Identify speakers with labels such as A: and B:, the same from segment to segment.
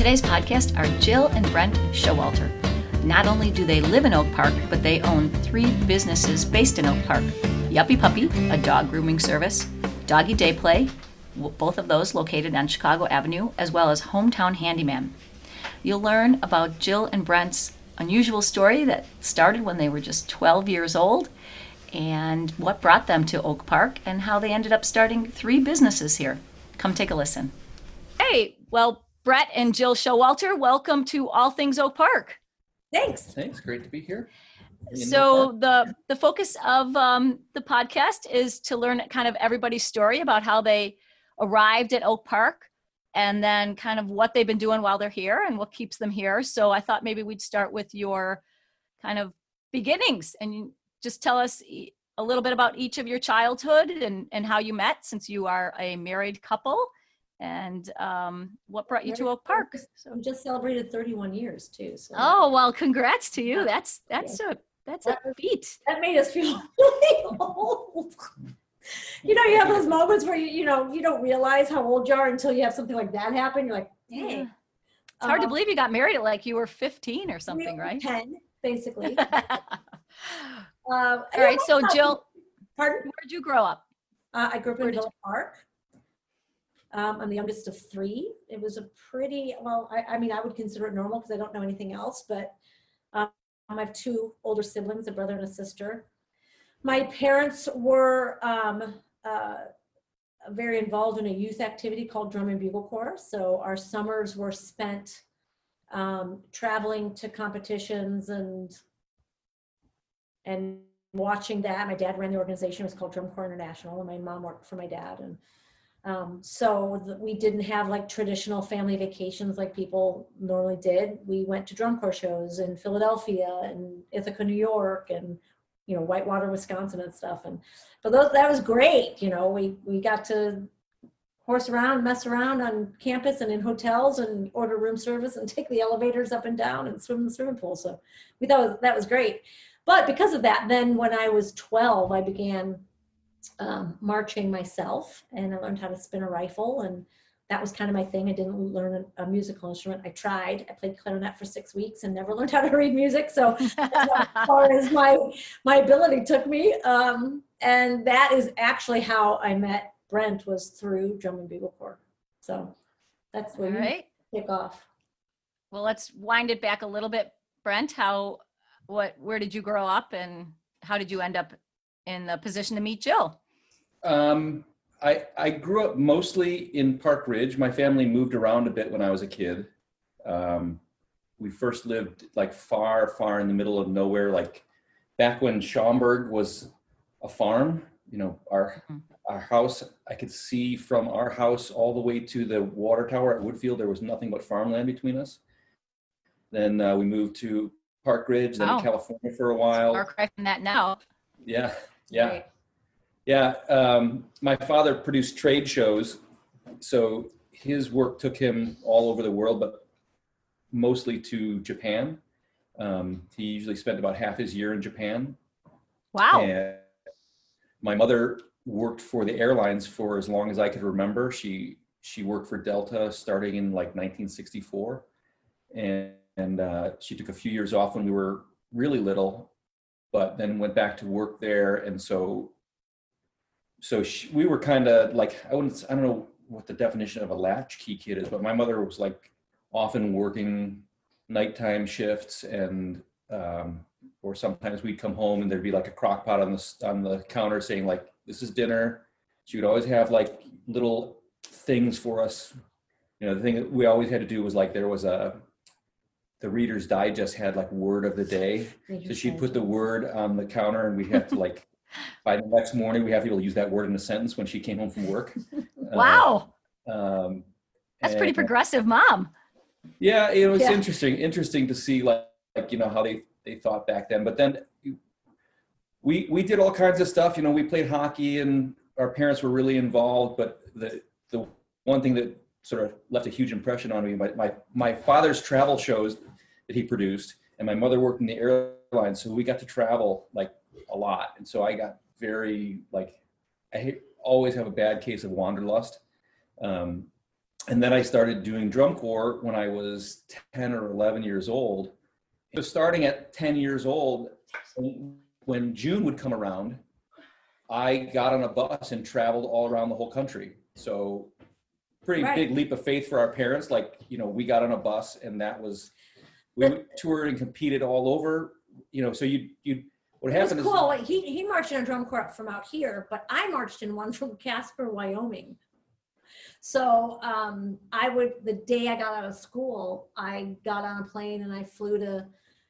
A: Today's podcast are Jill and Brent Showalter. Not only do they live in Oak Park, but they own three businesses based in Oak Park Yuppie Puppy, a dog grooming service, Doggy Day Play, both of those located on Chicago Avenue, as well as Hometown Handyman. You'll learn about Jill and Brent's unusual story that started when they were just 12 years old and what brought them to Oak Park and how they ended up starting three businesses here. Come take a listen. Hey, well, Brett and Jill Showalter, welcome to All Things Oak Park.
B: Thanks.
C: Thanks. Great to be here.
A: So the the focus of um, the podcast is to learn kind of everybody's story about how they arrived at Oak Park, and then kind of what they've been doing while they're here and what keeps them here. So I thought maybe we'd start with your kind of beginnings and just tell us a little bit about each of your childhood and and how you met, since you are a married couple and um, what brought you to Oak Park?
B: So we just celebrated 31 years too. So.
A: Oh well, congrats to you. That's that's a that's a feat.
B: That made us feel really old. You know, you have those moments where you you know you don't realize how old you are until you have something like that happen. You're like, dang. Yeah.
A: It's hard um, to believe you got married at like you were 15 or something, right?
B: 10, basically.
A: uh, All right. So, Jill,
B: pardon?
A: Where did you grow up?
B: Uh, I grew up in Villa Park. Um, I'm the youngest of three. It was a pretty, well, I, I mean, I would consider it normal because I don't know anything else, but um, I have two older siblings, a brother and a sister. My parents were um, uh, very involved in a youth activity called Drum and Bugle Corps. So our summers were spent um, traveling to competitions and and watching that. My dad ran the organization. It was called Drum Corps International, and my mom worked for my dad. And um, so the, we didn't have like traditional family vacations like people normally did. We went to drum corps shows in Philadelphia and Ithaca, New York, and you know Whitewater, Wisconsin, and stuff. And but those, that was great. You know, we we got to horse around, mess around on campus and in hotels, and order room service and take the elevators up and down and swim in the swimming pool. So we thought that was great. But because of that, then when I was 12, I began um, marching myself and I learned how to spin a rifle and that was kind of my thing. I didn't learn a, musical instrument. I tried. I played clarinet for six weeks and never learned how to read music. So as far as my my ability took me. Um, and that is actually how I met Brent was through Drum and Bugle Corps. So that's where All right. kick off.
A: Well, let's wind it back a little bit, Brent. How what where did you grow up and how did you end up in the position to meet Jill?
C: Um, I, I grew up mostly in Park Ridge. My family moved around a bit when I was a kid. Um, we first lived like far, far in the middle of nowhere, like back when Schaumburg was a farm. You know, our mm-hmm. our house, I could see from our house all the way to the water tower at Woodfield. There was nothing but farmland between us. Then uh, we moved to Park Ridge, then oh. California for a while.
A: Far cry from that now.
C: Yeah, yeah, right. yeah. Um, my father produced trade shows, so his work took him all over the world, but mostly to Japan. Um, he usually spent about half his year in Japan.
A: Wow.
C: And my mother worked for the airlines for as long as I could remember. She she worked for Delta starting in like 1964, and and uh, she took a few years off when we were really little but then went back to work there and so so she, we were kind of like i wouldn't i don't know what the definition of a latchkey kid is but my mother was like often working nighttime shifts and um, or sometimes we'd come home and there'd be like a crock pot on the on the counter saying like this is dinner. She would always have like little things for us. You know the thing that we always had to do was like there was a the Reader's Digest had like word of the day. so she'd put the word on the counter, and we have to like by the next morning we have to be able to use that word in a sentence when she came home from work.
A: wow,
C: uh, um,
A: that's pretty progressive, mom.
C: Yeah, you know, it's
B: Yeah.
C: interesting. Interesting to see like, like you know how they they thought back then. But then we we did all kinds of stuff. You know, we played hockey, and our parents were really involved. But the the one thing that sort of left a huge impression on me, my my my father's travel shows that he produced, and my mother worked in the airlines, so we got to travel like a lot. And so I got very like I always have a bad case of wanderlust. Um, and then I started doing drum corps when I was 10 or 11 years old. So starting at 10 years old, when June would come around, I got on a bus and traveled all around the whole country. So pretty
B: Right.
C: big leap of faith for our parents. Like, you know, we got on a bus and that was, we toured and competed all over, you know, so you, you, what
B: It was
C: happened is.
B: cool. He, he marched in a drum corps from out here, but I marched in one from Casper, Wyoming. So um, I would, the day I got out of school, I got on a plane and I flew to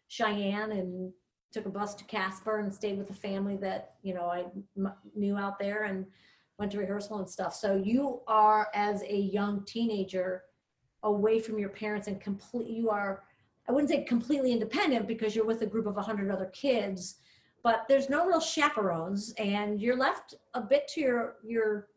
B: Cheyenne and took a bus to Casper and stayed with the family that, you know, I m- knew out there and went to rehearsal and stuff. So you are, as a young teenager, away from your parents and complete, you are, I wouldn't say completely independent because you're with a group of 100 other kids but there's no real chaperones and you're left a bit to your your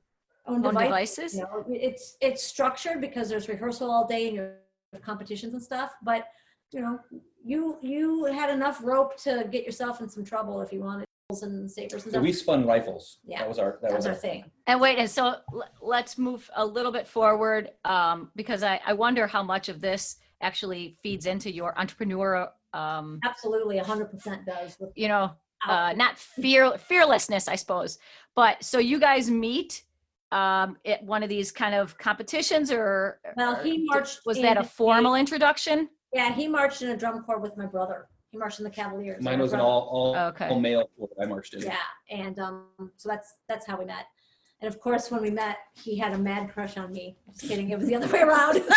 B: own,
A: Own
B: device.
A: devices?
B: You know, it's it's structured because there's rehearsal all day and you have competitions and stuff but you know you you had enough rope to get yourself in some trouble if you wanted and sabers and
C: So
B: stuff.
C: we spun rifles.
B: Yeah.
C: That was our, that,
B: that
C: was
B: was our
C: our
B: thing
A: And wait, and so l- let's move a little bit forward um, because I, I wonder how much of this actually feeds into your entrepreneur, um,
B: absolutely 100% does with
A: you know, uh, not fear fearlessness, I suppose. But so you guys meet um, at one of these kind of competitions, or
B: Well,
A: or
B: he
A: d-
B: marched
A: Was that a
B: in a-
A: formal introduction?
B: yeah he marched in a drum corps with my brother he marched in the cavaliers
C: Mine was an all, all,
A: Okay.
C: all male corps I marched in.
B: Yeah, and um, so that's that's how we met. And of course, when we met, he had a mad crush on me. Just kidding, it was the other way around.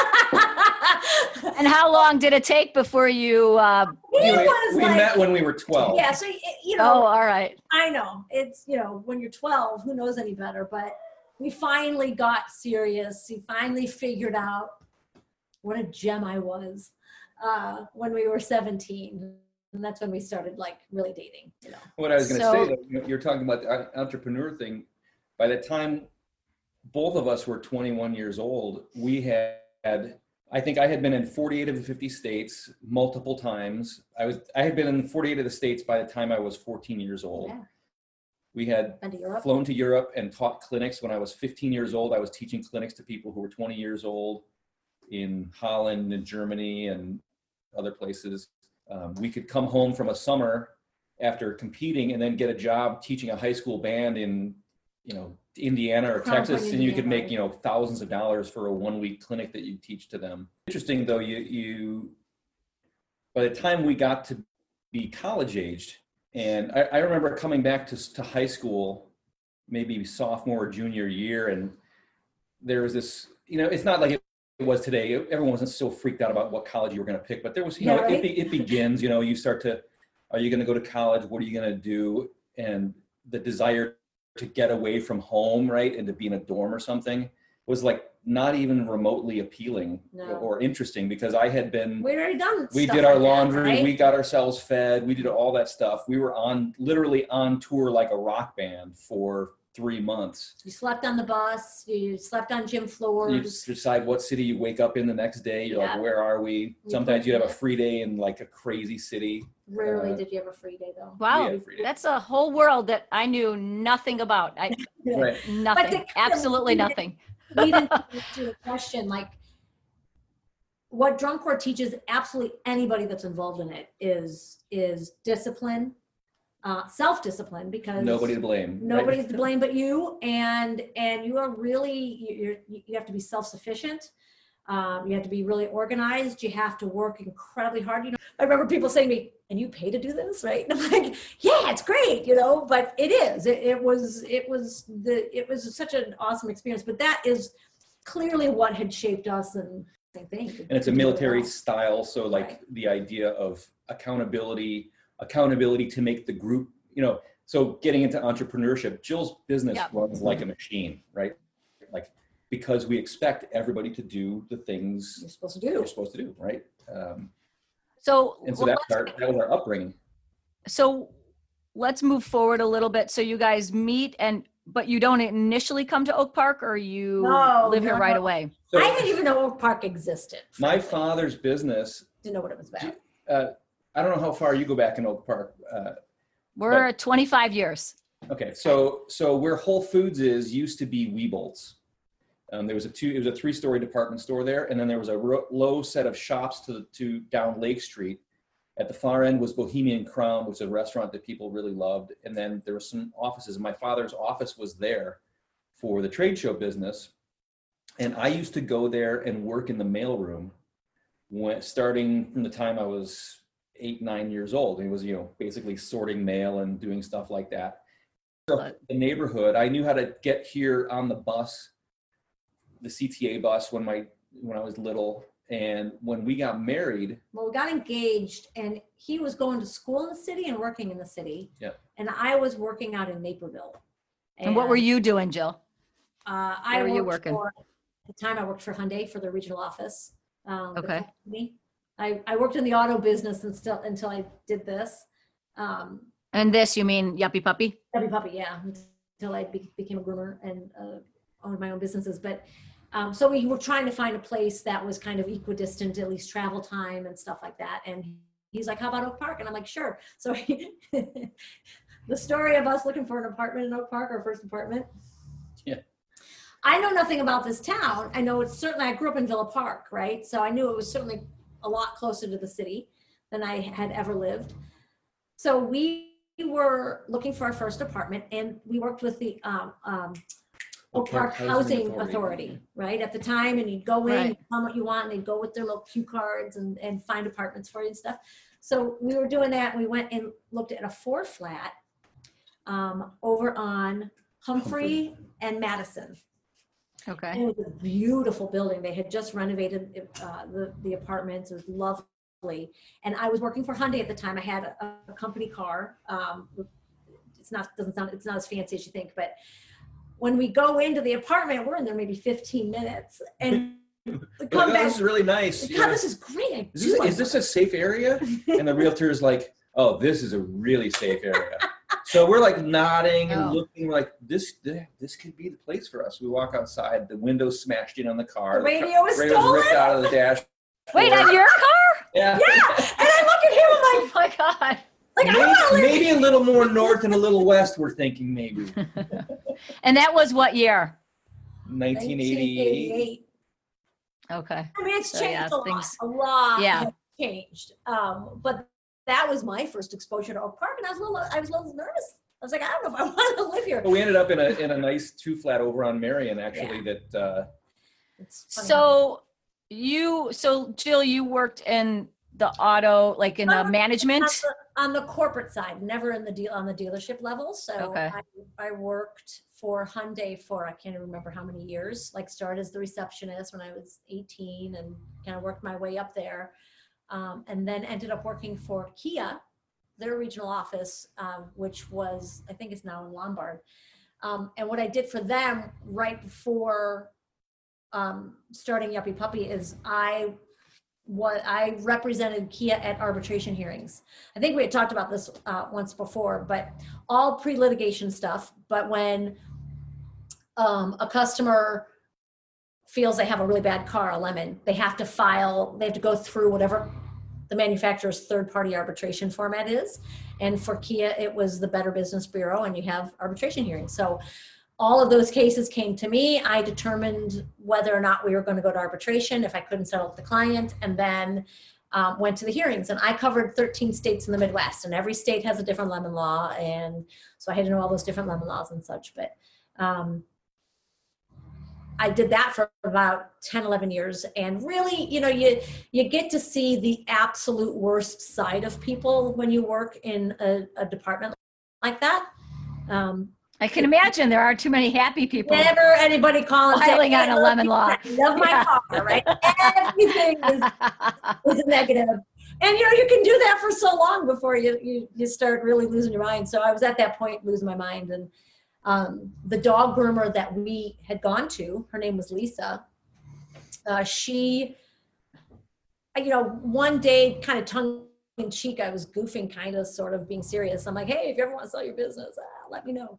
A: And how long did it take before you? Uh,
B: he
C: We,
B: was
C: we
B: like,
C: met when we were 12.
B: yeah. So y- you
A: oh, all right.
B: I know it's you know when you're 12, who knows any better? But we finally got serious. He finally figured out what a gem I was uh, when we were 17, and that's when we started like really dating. You know.
C: What I was going to
A: So-
C: say, though, you're talking about the uh, entrepreneur thing. By the time both of us were 21 years old, we had, I think I had been in 48 of the 50 states multiple times. I was, I had been in 48 of the states by the time I was 14 years old.
B: Yeah.
C: We had
B: to
C: flown to Europe and taught clinics when I was 15 years old. I was teaching clinics to people who were 20 years old in Holland and Germany and other places. Um, we could come home from a summer after competing and then get a job teaching a high school band in, you know, Indiana or Texas, and you could make, you know, thousands of dollars for a one week clinic that you teach to them. Interesting though, you, you, by the time we got to be college aged, and I, I remember coming back to, to high school, maybe sophomore or junior year, and there was this, you know, it's not like it was today. Everyone wasn't so freaked out about what college you were going to pick, but there was, you know,
B: Yeah, right.
C: it, be, it begins, you know, you start to, are you going to go to college? What are you going to do? And the desire to get away from home, right, and to be in a dorm or something was like not even remotely appealing
B: No.
C: or interesting because I had been
B: We'd already done.
C: we did our
B: like that,
C: laundry
B: right?
C: we got ourselves fed we did all that stuff we were on literally on tour like a rock band for three months
B: You slept on the bus. You slept on gym floors.
C: you
B: floors.
C: decide what city you wake up in the next day you're
B: Yeah.
C: like where are we
B: You
C: sometimes you'd have a free day in like a crazy city
B: Rarely
C: uh,
B: did you have a free day though.
A: Wow,
C: Yeah, free day.
A: that's a whole world that I knew nothing about. I
C: right
A: nothing,
B: kind of
A: absolutely
B: lead it-
A: nothing.
B: Lead into to a question like, what drum corps teaches absolutely anybody that's involved in it is is discipline, uh, self discipline because
C: nobody to blame right?
B: nobody's to blame but you and and you are really you- you're you have to be self-sufficient. Um, you have to be really organized. You have to work incredibly hard you know. I remember people saying to me and you pay to do this? Right? And i'm like yeah it's great you know but it is. It, it was it was the it was such an awesome experience but that is clearly what had shaped us and same thing
C: and it's a military style so like
B: Right.
C: the idea of accountability accountability to make the group you know so getting into entrepreneurship jill's business
A: Yep.
C: runs like a machine right like because we expect everybody to do the things
B: You're supposed to
C: they're
B: do.
C: supposed to do, right? Um,
A: So,
C: and so
A: well,
C: that's our, that was our upbringing.
A: so let's move forward a little bit. So you guys meet and, but you don't initially come to Oak Park or you
B: No,
A: live here right
B: no.
A: away?
C: So
B: I didn't even know Oak Park existed.
C: my father's business,
B: Didn't know what it was about.
C: uh, I don't know how far you go back in Oak Park. Uh,
A: We're 25 years.
C: Okay, so so where Whole Foods is used to be Wieboldt's. Um, there was a two, it was a three-story department store there, and then there was a ro- low set of shops to to down Lake Street. At the far end was Bohemian Crown, which is a restaurant that people really loved, and then there were some offices. My father's office was there for the trade show business, and I used to go there and work in the mailroom when starting from the time I was eight nine years old. He was you know basically sorting mail and doing stuff like that So the neighborhood. I knew how to get here on the bus, the CTA bus when my when I was little. And when we got married,
B: Well, we got engaged and he was going to school in the city and working in the city.
C: Yep.
B: And I was working out in Naperville.
A: And what were you doing, Jill?
B: Uh, I
A: Where were you working?
B: for, at the time I worked for Hyundai for the regional office. um,
A: Okay.
B: company. I, I worked in the auto business and still, until I did this. Um,
A: And this, you mean Yuppie Puppy?
B: Debbie Puppy, yeah, until I be- became a groomer and uh, owned my own businesses. But um, so we were trying to find a place that was kind of equidistant, at least travel time and stuff like that. And he's like, "How about Oak Park?" And I'm like, "Sure." So the story of us looking for an apartment in Oak Park, our first apartment.
C: Yeah.
B: I know nothing about this town. I know it's certainly. I grew up in Villa Park, right? So I knew it was certainly a lot closer to the city than I had ever lived. So we were looking for our first apartment and we worked with the um, um, Oak Park Housing Authority, right, at the time, and you'd go in,
A: Right.
B: you'd tell them what you want, and they'd go with their little cue cards and, and find apartments for you and stuff. So we were doing that, we went and looked at a four flat um, over on Humphrey and Madison.
A: Okay.
B: And it was a beautiful building. They had just renovated uh, the, the apartments. It was lovely. And I was working for Hyundai at the time. I had a, a company car. Um, it's not doesn't sound it's not as fancy as you think, but when we go into the apartment, we're in there maybe 15 minutes, and we
C: Like,
B: come
C: "Oh,
B: back.
C: this is really nice.
B: God, this is great.
C: Is this, is this a safe area? And the realtor is like, oh, this is a really safe area. So we're like nodding and
A: Oh.
C: looking like this, this could be the place for us. We walk outside, the windows smashed in on the car.
B: The radio was
C: radio's
B: stolen.
C: ripped out of the dash.
A: Wait, on your car?
C: Yeah.
B: Yeah, and I look at him. I'm like,
A: Oh my God.
B: like
C: maybe,
B: want
C: maybe a little more north and a little west, we're thinking maybe.
A: And that was what year?
C: 1988.
B: 1988.
A: Okay.
B: I mean, it's
A: So,
B: changed
A: yeah,
B: a lot.
A: things-
B: A lot
A: Yeah.
B: has changed. Um, but that was my first exposure to Oak Park, and I was a little, I was a little nervous. I was like, I don't know if I want to live here.
C: But we ended up in a, in a nice two flat over on Marion, actually, that, uh,
B: It's.
A: So you, so Jill, you worked in the auto, like in the
B: Um,
A: management?
B: on the, on the corporate side, never in the deal on the dealership level. So
A: Okay.
B: I, I worked for Hyundai for I can't even remember how many years. Like started as the receptionist when I was 18 and kind of worked my way up there, um, and then ended up working for Kia, their regional office, um, which was I think it's now in Lombard. Um, and what I did for them right before um, starting Yuppie Puppy is I what I represented Kia at arbitration hearings. I think we had talked about this uh, once before, but all pre-litigation stuff. But when um, a customer feels they have a really bad car, a lemon, they have to file. They have to go through whatever the manufacturer's third-party arbitration format is. And for Kia, it was the Better Business Bureau, and you have arbitration hearings. So all of those cases came to me. I determined whether or not we were going to go to arbitration if I couldn't settle with the client, and then um, went to the hearings. And I covered 13 states in the Midwest, and every state has a different lemon law, and so I had to know all those different lemon laws and such. But um, I did that for about 10, 11 years, and really, you know, you you get to see the absolute worst side of people when you work in a, a department like that. Um,
A: I can imagine there are too many happy people.
B: Never anybody call and say,
A: Filing on a lemon law."
B: I love my
A: Yeah.
B: car, right? Everything is, is negative. And you know, you can do that for so long before you, you, you start really losing your mind. So I was at that point losing my mind. And um, the dog groomer that we had gone to, her name was Lisa. Uh, she, you know, one day, kind of tongue in cheek, I was goofing, kind of, sort of being serious. I'm like, hey, if you ever want to sell your business, ah, let me know.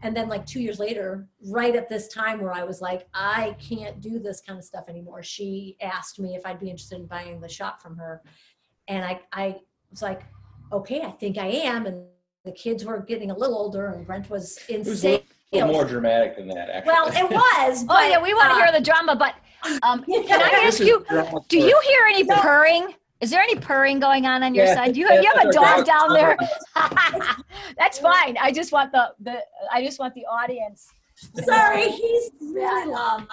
B: And then, like two years later, right at this time where I was like, I can't do this kind of stuff anymore, she asked me if I'd be interested in buying the shop from her. And I, I was like, okay, I think I am. And the kids were getting a little older, and Brent was insane.
C: It was a little more dramatic than that, actually.
B: Well, it was.
A: Oh yeah, we want to
B: uh,
A: hear the drama, but um, can I ask you? Do you hear any purring? Is there any purring going on on your
C: Yeah,
A: side? Do you have, you have a
C: that's
A: dog down there? That's fine. I just want the, the I just want the audience.
B: Sorry, he's really loud.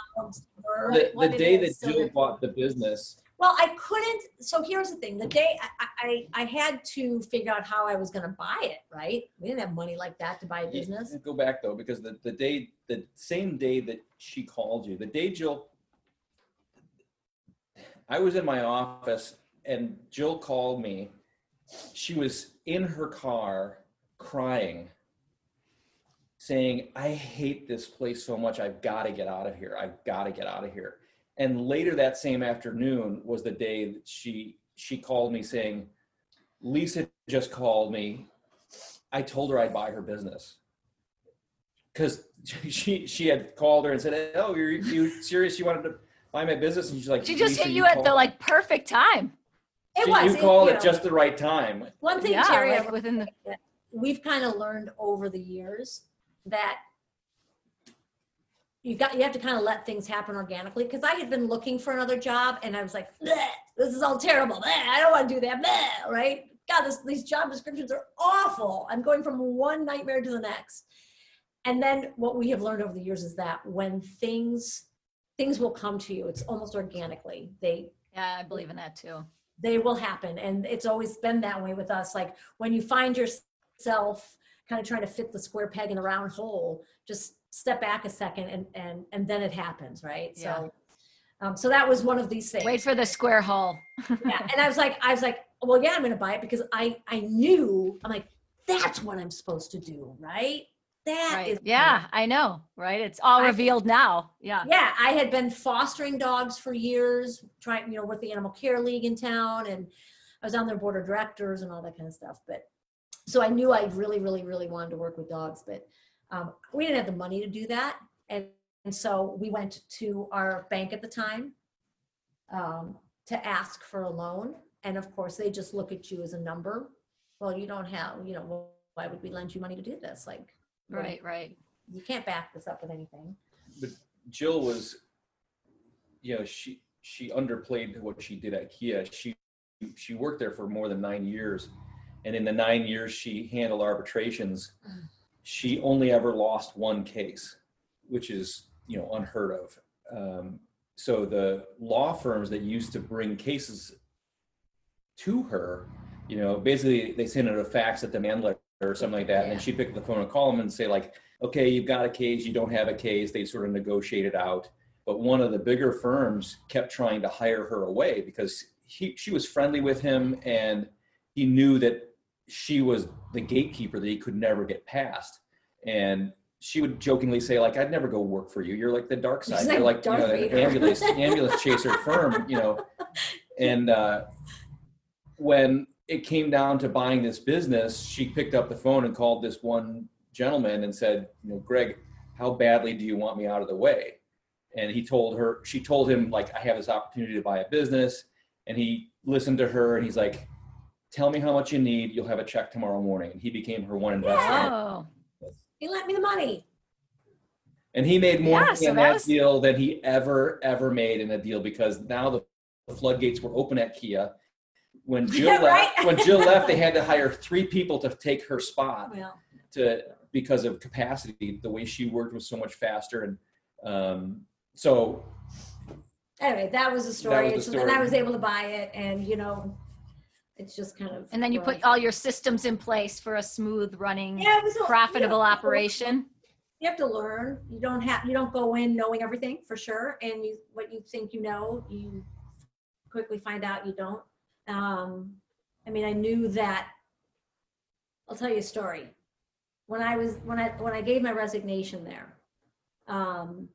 C: The, the day that
A: so
C: Jill
A: that-
C: bought the business,
B: Well, I couldn't. So here's the thing: the day I, I, I had to figure out how I was going to buy it. Right? We didn't have money like that to buy a
C: you-
B: business.
C: Go back though, because the, the day, the same day that she called you, the day Jill, I was in my office and Jill called me. She was in her car crying, saying, I hate this place so much. I've got to get out of here. I've got to get out of here. And later that same afternoon was the day that she she called me saying, Lisa just called me. I told her I'd buy her business because she she had called her and said, "Oh, you're you serious? You wanted to buy my business?" And she's like,
A: She just hit you at the like perfect time.
B: It
C: she-
B: was.
C: You
B: it-
C: called
B: you
C: at
B: know,
C: just the right time.
B: one thing,
A: Yeah,
B: Terry.
A: like within the
B: we've kind of learned over the years that you got you have to kind of let things happen organically because i had been looking for another job and i was like this is all terrible. Bleh, i don't want to do that. Bleh," right? God this, these job descriptions are awful. I'm going from one nightmare to the next. And then what we have learned over the years is that when things things will come to you it's almost organically. They
A: yeah, I believe in that too.
B: they will happen. And it's always been that way with us. Like when you find yourself kind of trying to fit the square peg in the round hole just step back a second and and and then it happens right
A: Yeah.
B: so um, so that was one of these things
A: Wait for the square hole.
B: yeah and i was like i was like well yeah i'm gonna buy it because i i knew i'm like that's what i'm supposed to do right That is
A: Right. Yeah, I know. Right. It's all
B: I-
A: revealed now. Yeah.
B: yeah i had been fostering dogs for years trying you know with the animal care league in town and i was on their board of directors and all that kind of stuff but so i knew i really really really wanted to work with dogs but um, we didn't have the money to do that and, and so we went to our bank at the time um, to ask for a loan and of course they just look at you as a number well you don't have you know well, why would we lend you money to do this like what-
A: Right. Right.
B: you can't back this up with anything But
C: Jill was, you know, she she underplayed what she did at Kia. She she worked there for more than nine years, and in the nine years she handled arbitrations, she only ever lost one case, which is you know unheard of. Um, so the law firms that used to bring cases to her, you know, basically they send her a fax, a demand letter or something like that, and then she'd pick up the phone and call them and say like, okay, you've got a case, you don't have a case. They sort of negotiate it out. But one of the bigger firms kept trying to hire her away because he, she was friendly with him and he knew that she was the gatekeeper that he could never get past. And she would jokingly say, like, I'd never go work for you. You're like the dark side.
B: like
C: You're like, you know, the ambulance, ambulance chaser firm, you know. And uh, when it came down to buying this business, she picked up the phone and called this one gentleman and said, you know, Greg, how badly do you want me out of the way? And he told her, she told him, like, I have this opportunity to buy a business. And he listened to her and he's like, tell me how much you need. You'll have a check tomorrow morning. And he became her one investor.
A: Oh.
B: he lent me the money
C: And he made more
A: Yeah,
C: money
A: so
C: on
A: that
C: that
A: was-
C: deal than he ever, ever made in a deal because now the floodgates were open at Kia. When Jill
B: Yeah, right.
C: left, when Jill left, they had to hire three people to take her spot
B: well
C: to because of capacity. The way she worked was so much faster, and um, so
B: anyway, that was the story.
C: was the
B: so then I was able to buy it, and you know, it's just kind of.
A: And then you put all your systems in place for a smooth running,
B: yeah, a-
A: profitable
B: know,
A: operation.
B: You have to learn. You don't have. You don't go in knowing everything for sure, and you what you think you know, you quickly find out you don't. Um, I mean, I knew that. I'll tell you a story. when I was when I when I gave my resignation there, um,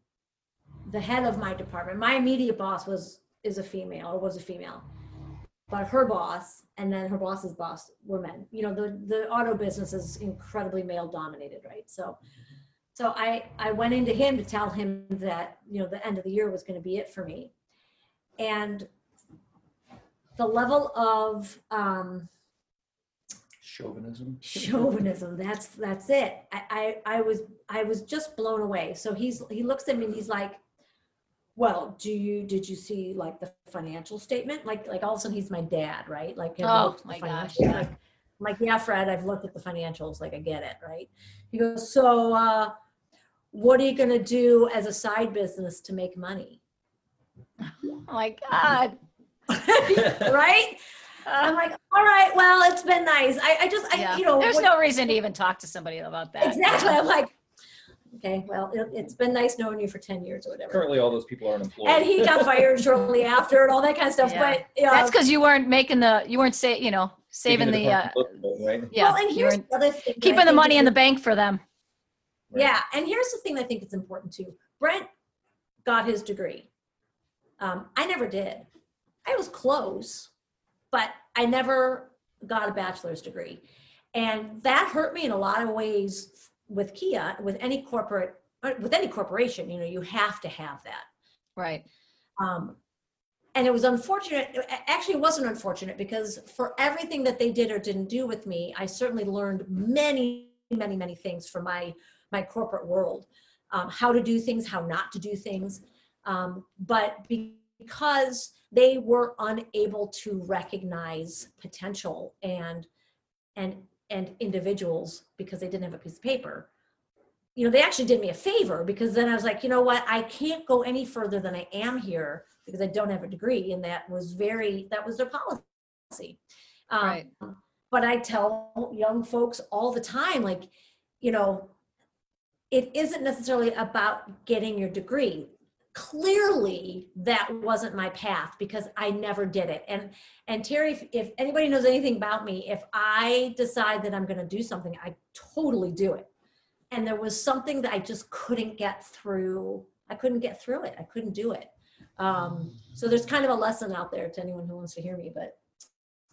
B: the head of my department, my immediate boss was is a female or was a female, but her boss and then her boss's boss were men. You know, the the auto business is incredibly male dominated, right? So, so I I went into him to tell him that you know the end of the year was going to be it for me, and the level of um,
C: Chauvinism.
B: chauvinism that's that's it I, I i was i was just blown away so he's he looks at me and he's like well do you did you see like the financial statement like like all of a sudden he's my dad right like
A: Oh,
B: looked at the
A: my gosh, yeah.
B: like, I'm like yeah fred i've looked at the financials like i get it right he goes so uh what are you going to do as a side business to make money
A: Oh my God.
B: right i'm like all right well it's been nice i, I just i
A: Yeah.
B: you know
A: There's
B: what-
A: no reason to even talk to somebody about that.
B: Exactly. I'm like, okay, well, it, it's been nice knowing you for 10 years or whatever.
C: Currently, all those people aren't employed.
B: And he got fired shortly after and all that kind of stuff.
A: Yeah.
B: But, you know,
A: That's because you weren't making the, you weren't say, you know, saving
C: Keeping
A: the, uh,
C: department right?
A: yeah,
B: well, and here's the other thing. I
A: keeping the
B: think
A: money in the bank for them.
B: Yeah. And here's the thing I think it's important too. Brent got his degree. Um, I never did. I was close, but I never got a bachelor's degree. And that hurt me in a lot of ways with Kia, with any corporate, uh, with any corporation, you know, you have to have that.
A: Right.
B: Um, and it was unfortunate. Actually, it wasn't unfortunate because for everything that they did or didn't do with me, I certainly learned many, many, many things from my my corporate world, um, how to do things, how not to do things. Um, but because they were unable to recognize potential and and and individuals because they didn't have a piece of paper, you know, they actually did me a favor because then I was like, you know what, I can't go any further than I am here because I don't have a degree, and that was very that was their policy. Um,
A: Right.
B: But I tell young folks all the time, like, you know, it isn't necessarily about getting your degree. Clearly, that wasn't my path because I never did it. And and Terry, if, if anybody knows anything about me, if I decide that I'm going to do something, I totally do it. And there was something that I just couldn't get through. I couldn't get through it. I couldn't do it. Um, so there's kind of a lesson out there to anyone who wants to hear me, but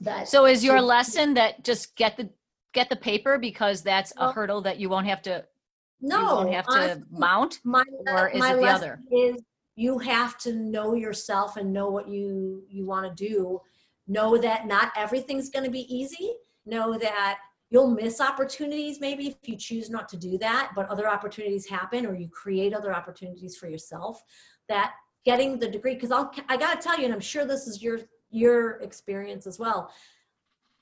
B: that
A: So is your lesson that just get the, get the paper because that's a hurdle that you won't have to,
B: no, you
A: won't have to mount?
B: my,
A: or is
B: my
A: it the other?
B: is you have to know yourself and know what you you want to do. Know that not everything's going to be easy. Know that you'll miss opportunities maybe if you choose not to do that but other opportunities happen or you create other opportunities for yourself. That getting the degree because i'll i gotta tell you and i'm sure this is your your experience as well.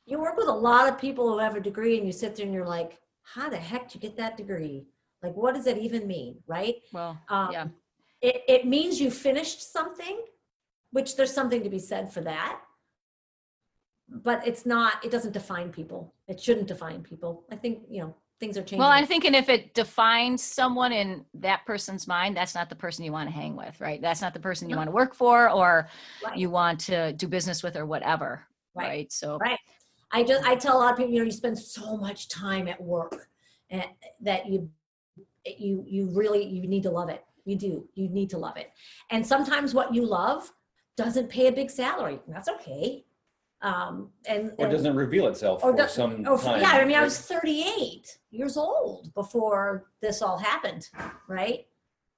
B: You work with a lot of people who have a degree and you sit there and you're like how the heck did you get that degree? Like what does that even mean? Right?
A: Well,
B: um,
A: Yeah.
B: It, it means you finished something, which there's something to be said for that. But it's not, it doesn't define people. It shouldn't define people. I think, you know, things are changing.
A: well, I'm thinking if it defines someone in that person's mind, that's not the person you want to hang with, right? That's not the person you want to work for or
B: Right.
A: you want to do business with or whatever,
B: Right.
A: right? So,
B: Right. I just, I tell a lot of people, you know, you spend so much time at work and that you, you, you really, you need to love it. You do, you need to love it. And sometimes what you love doesn't pay a big salary. and That's okay. Um, and.
C: Or
B: and-
C: doesn't reveal itself
B: Or
C: for
B: does-
C: some
B: Oh,
C: time.
B: yeah, I mean, I was 38 years old before this all happened, right?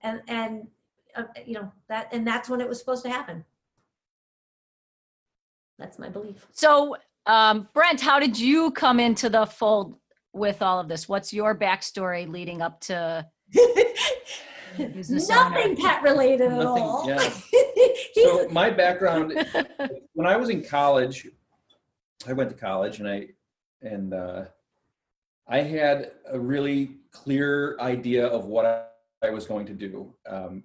B: And and uh, you know that, and that's when it was supposed to happen. That's my belief.
A: so um, Brent, how did you come into the fold with all of this? What's your backstory leading up to business
B: Nothing
A: owner?
B: pet related at
C: Nothing,
B: all.
C: yeah. So my background, when I was in college, I went to college and I and uh, I had a really clear idea of what I, I was going to do. Um,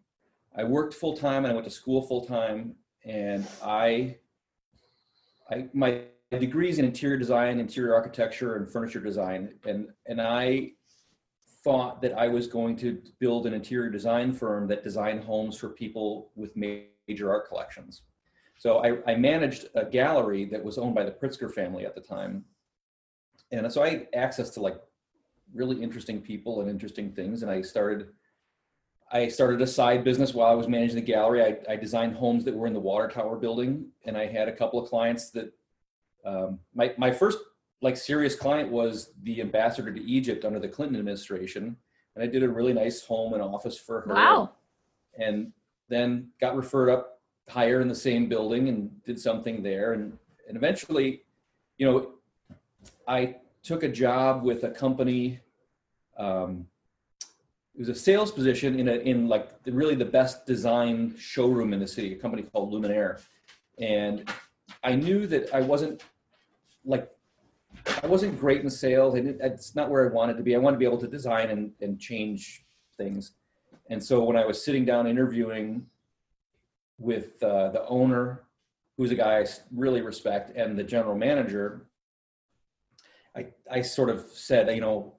C: I worked full time and I went to school full time, and I, I my degrees in interior design, interior architecture, and furniture design, and and I thought that I was going to build an interior design firm that designed homes for people with major art collections. So I, I managed a gallery that was owned by the Pritzker family at the time. And so I had access to like really interesting people and interesting things. And I started, I started a side business while I was managing the gallery. I, I designed homes that were in the water tower building, and I had a couple of clients that. Um, my my first like serious client was the ambassador to Egypt under the Clinton administration, and I did a really nice home and office for her.
A: Wow.
C: And then got referred up higher in the same building and did something there, and and eventually, you know, I took a job with a company. Um, it was a sales position in a in like the, really the best design showroom in the city, a company called Luminaire, and I knew that I wasn't like I wasn't great in sales. I didn't, it's not where I wanted to be. I wanted to be able to design and, and change things. And so when I was sitting down interviewing with uh, the owner, who's a guy I really respect, and the general manager, I, I sort of said, you know,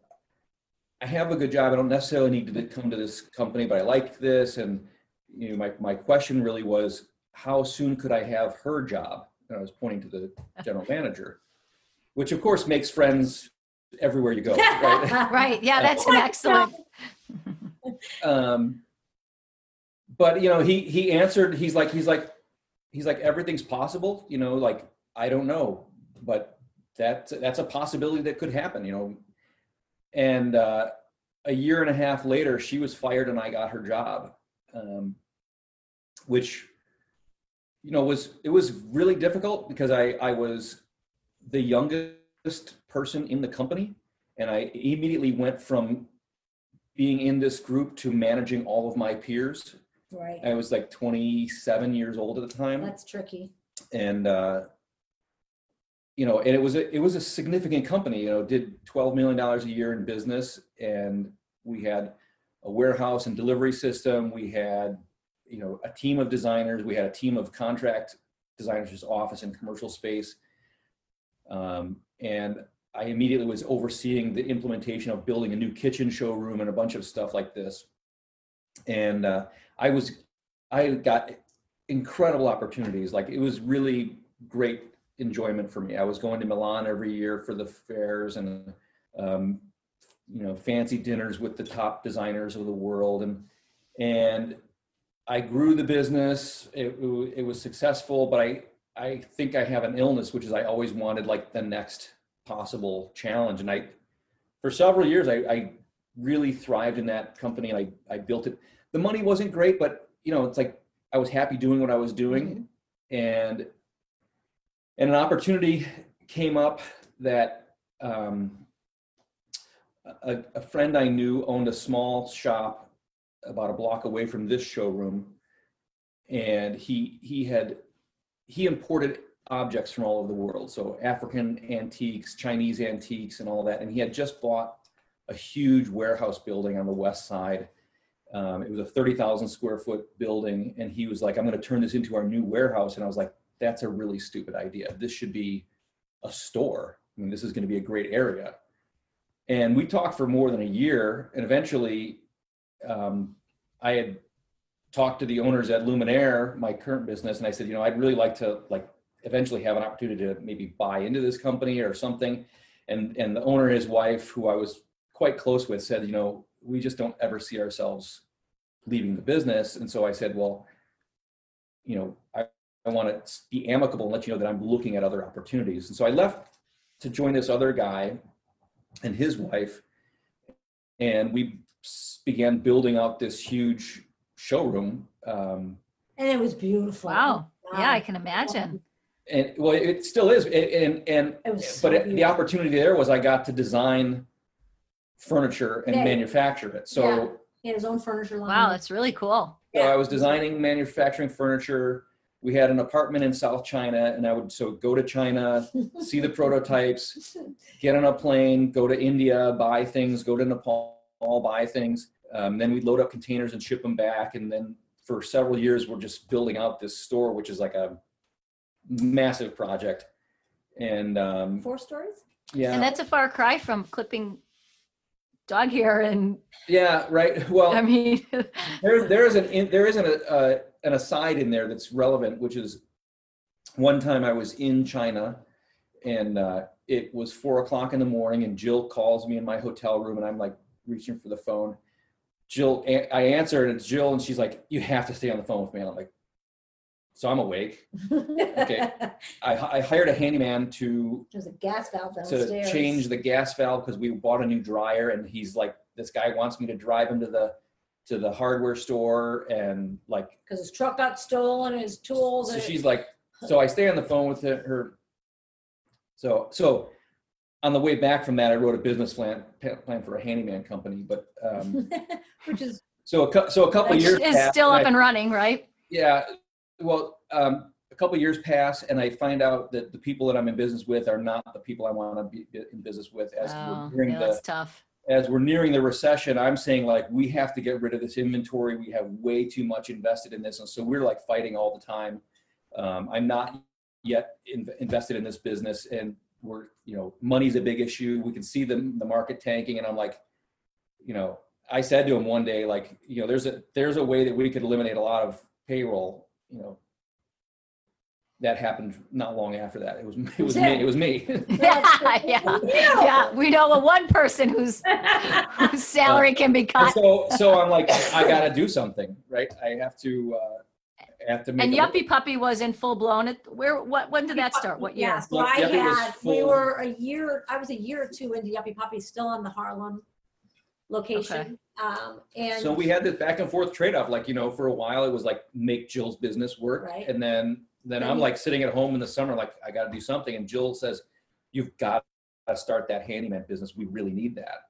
C: I have a good job. I don't necessarily need to come to this company, but I like this. And you know, my, my question really was, how soon could I have her job? And I was pointing to the general manager, which of course makes friends everywhere you go. Right?
A: Right. Yeah, that's an excellent.
C: um, but you know, he he answered. He's like he's like he's like everything's possible. You know, like I don't know, but that that's a possibility that could happen. You know, and uh, a year and a half later, she was fired, and I got her job, um, which you know was it was really difficult because I I was the youngest person in the company, and I immediately went from being in this group to managing all of my peers.
B: Right.
C: I was like 27 years old at the time,
B: That's tricky.
C: and uh, you know, and it was a it was a significant company. You know, did 12 million dollars a year in business, and we had a warehouse and delivery system. We had you know a team of designers. We had a team of contract designers, just office and commercial space, um, and I immediately was overseeing the implementation of building a new kitchen showroom and a bunch of stuff like this. And uh, I was, I got incredible opportunities. Like it was really great enjoyment for me. I was going to Milan every year for the fairs and, um, you know, fancy dinners with the top designers of the world. And, and I grew the business. It, it, it was successful, but I, I think I have an illness, which is I always wanted like the next possible challenge. And I, for several years, I, I really thrived in that company. And I, I built it. The money wasn't great, but you know, it's like I was happy doing what I was doing, and and an opportunity came up that um, a, a friend I knew owned a small shop about a block away from this showroom, and he he had he imported objects from all over the world. So African antiques, Chinese antiques, and all that. And he had just bought a huge warehouse building on the west side. Um, it was a 30,000 square foot building. And he was like, I'm going to turn this into our new warehouse. And I was like, that's a really stupid idea. This should be a store. I mean, this is going to be a great area. And we talked for more than a year. And eventually, um, I had talked to the owners at Luminaire, my current business, and I said, you know, I'd really like to like eventually have an opportunity to maybe buy into this company or something. And and the owner, his wife, who I was quite close with, said, you know, we just don't ever see ourselves leaving the business. And so I said, well, you know, I, I want to be amicable and let you know that I'm looking at other opportunities. And so I left to join this other guy and his wife, and we began building out this huge showroom. Um,
B: And it was beautiful.
A: Wow. Yeah, I can imagine.
C: and well, it still is. And and, and
B: It was so
C: but it, the opportunity there was I got to design furniture and
B: Yeah.
C: manufacture it. So,
B: Yeah. He had his own furniture line.
A: Wow, that's really cool.
C: so I was designing, manufacturing furniture. We had an apartment in South China, and I would so go to China, see the prototypes, get on a plane, go to India, buy things, go to Nepal, buy things. Um, then we'd load up containers and ship them back. And then for several years, we're just building out this store, which is like a massive project. And um,
B: Four stories?
C: yeah,
A: And that's a far cry from clipping dog hair and
C: yeah, right. Well,
A: I mean
C: there, there is an in, there is an uh, an aside in there that's relevant, which is one time I was in China, and uh, it was four o'clock in the morning and Jill calls me in my hotel room and I'm like reaching for the phone. Jill, I answer and it's Jill and she's like, you have to stay on the phone with me. And I'm like, so I'm awake. Okay. I, I hired a handyman to
B: There's a gas valve
C: to change the gas valve because we bought a new dryer and he's like, this guy wants me to drive him to the to the hardware store and like
B: Because his truck got stolen and his tools.
C: so
B: and-
C: she's like so I stay on the phone with her. So so on the way back from that, I wrote a business plan plan for a handyman company. But um,
B: Which is,
C: so a so a couple years
A: is
C: passed,
A: still
C: and
A: up
C: I-
A: and running, right?
C: yeah. Well, um, a couple years pass, and I find out that the people that I'm in business with are not the people I want to be in business with. As
A: Oh,
C: we're nearing
A: yeah,
C: the
A: that's tough.
C: as we're nearing the recession, I'm saying like we have to get rid of this inventory. We have way too much invested in this, and so we're like fighting all the time. Um, I'm not yet in, invested in this business, and we're you know money's a big issue. We can see the the market tanking, and I'm like, you know, I said to him one day like, you know, there's a there's a way that we could eliminate a lot of payroll. You know, that happened not long after that. It was it was me. It was me.
A: Yeah, yeah, yeah. We know a one person whose whose salary can be cut.
C: so so I'm like, I gotta do something, right? I have to uh I have to make
A: And
C: a-
A: Yuppie Puppy was in full blown. It where what when did that start? What
B: Yeah,
A: year?
B: so I
C: Yuppie
B: had, we were a year, I was a year or two into Yuppie Puppy, still on the Harlem location. Um, and.
C: so we had this back and forth trade-off. Like, you know, for a while it was like make Jill's business work.
B: Right.
C: And then then
B: Then
C: I'm like sitting at home in the summer, like I gotta do something. And Jill says, You've got to start that handyman business. We really need that.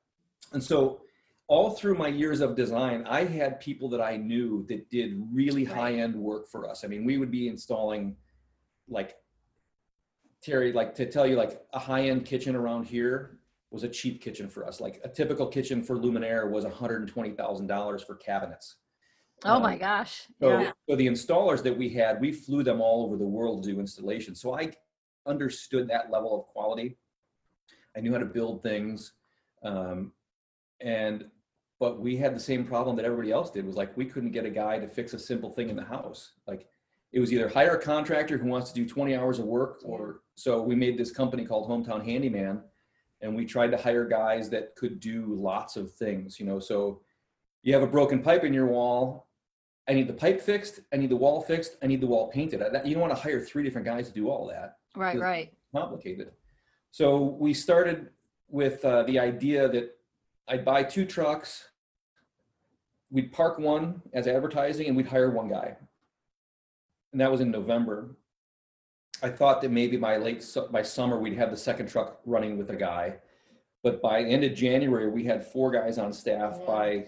C: And so all through my years of design, I had people that I knew that did really
B: Right.
C: high-end work for us. I mean, we would be installing like Terry, like to tell you, like a high-end kitchen around here was a cheap kitchen for us. Like a typical kitchen for Luminaire was $120,000 for cabinets.
A: Oh my
C: Um,
A: gosh.
C: So,
A: Yeah.
C: so the installers that we had, we flew them all over the world to do installations. So I understood that level of quality. I knew how to build things. Um, and, but we had the same problem that everybody else did was like, we couldn't get a guy to fix a simple thing in the house. Like it was either hire a contractor who wants to do 20 hours of work or, so we made this company called Hometown Handyman and we tried to hire guys that could do lots of things, you know, so you have a broken pipe in your wall, I need the pipe fixed. I need the wall fixed. I need the wall painted. You don't want to hire three different guys to do all that.
A: Right, right.
C: Complicated. So we started with uh, the idea that I'd buy two trucks. We'd park one as advertising, and we'd hire one guy. And that was in November. I thought that maybe by late su- by summer we'd have the second truck running with a guy, but by the end of January we had four guys on staff.
B: Yeah.
C: By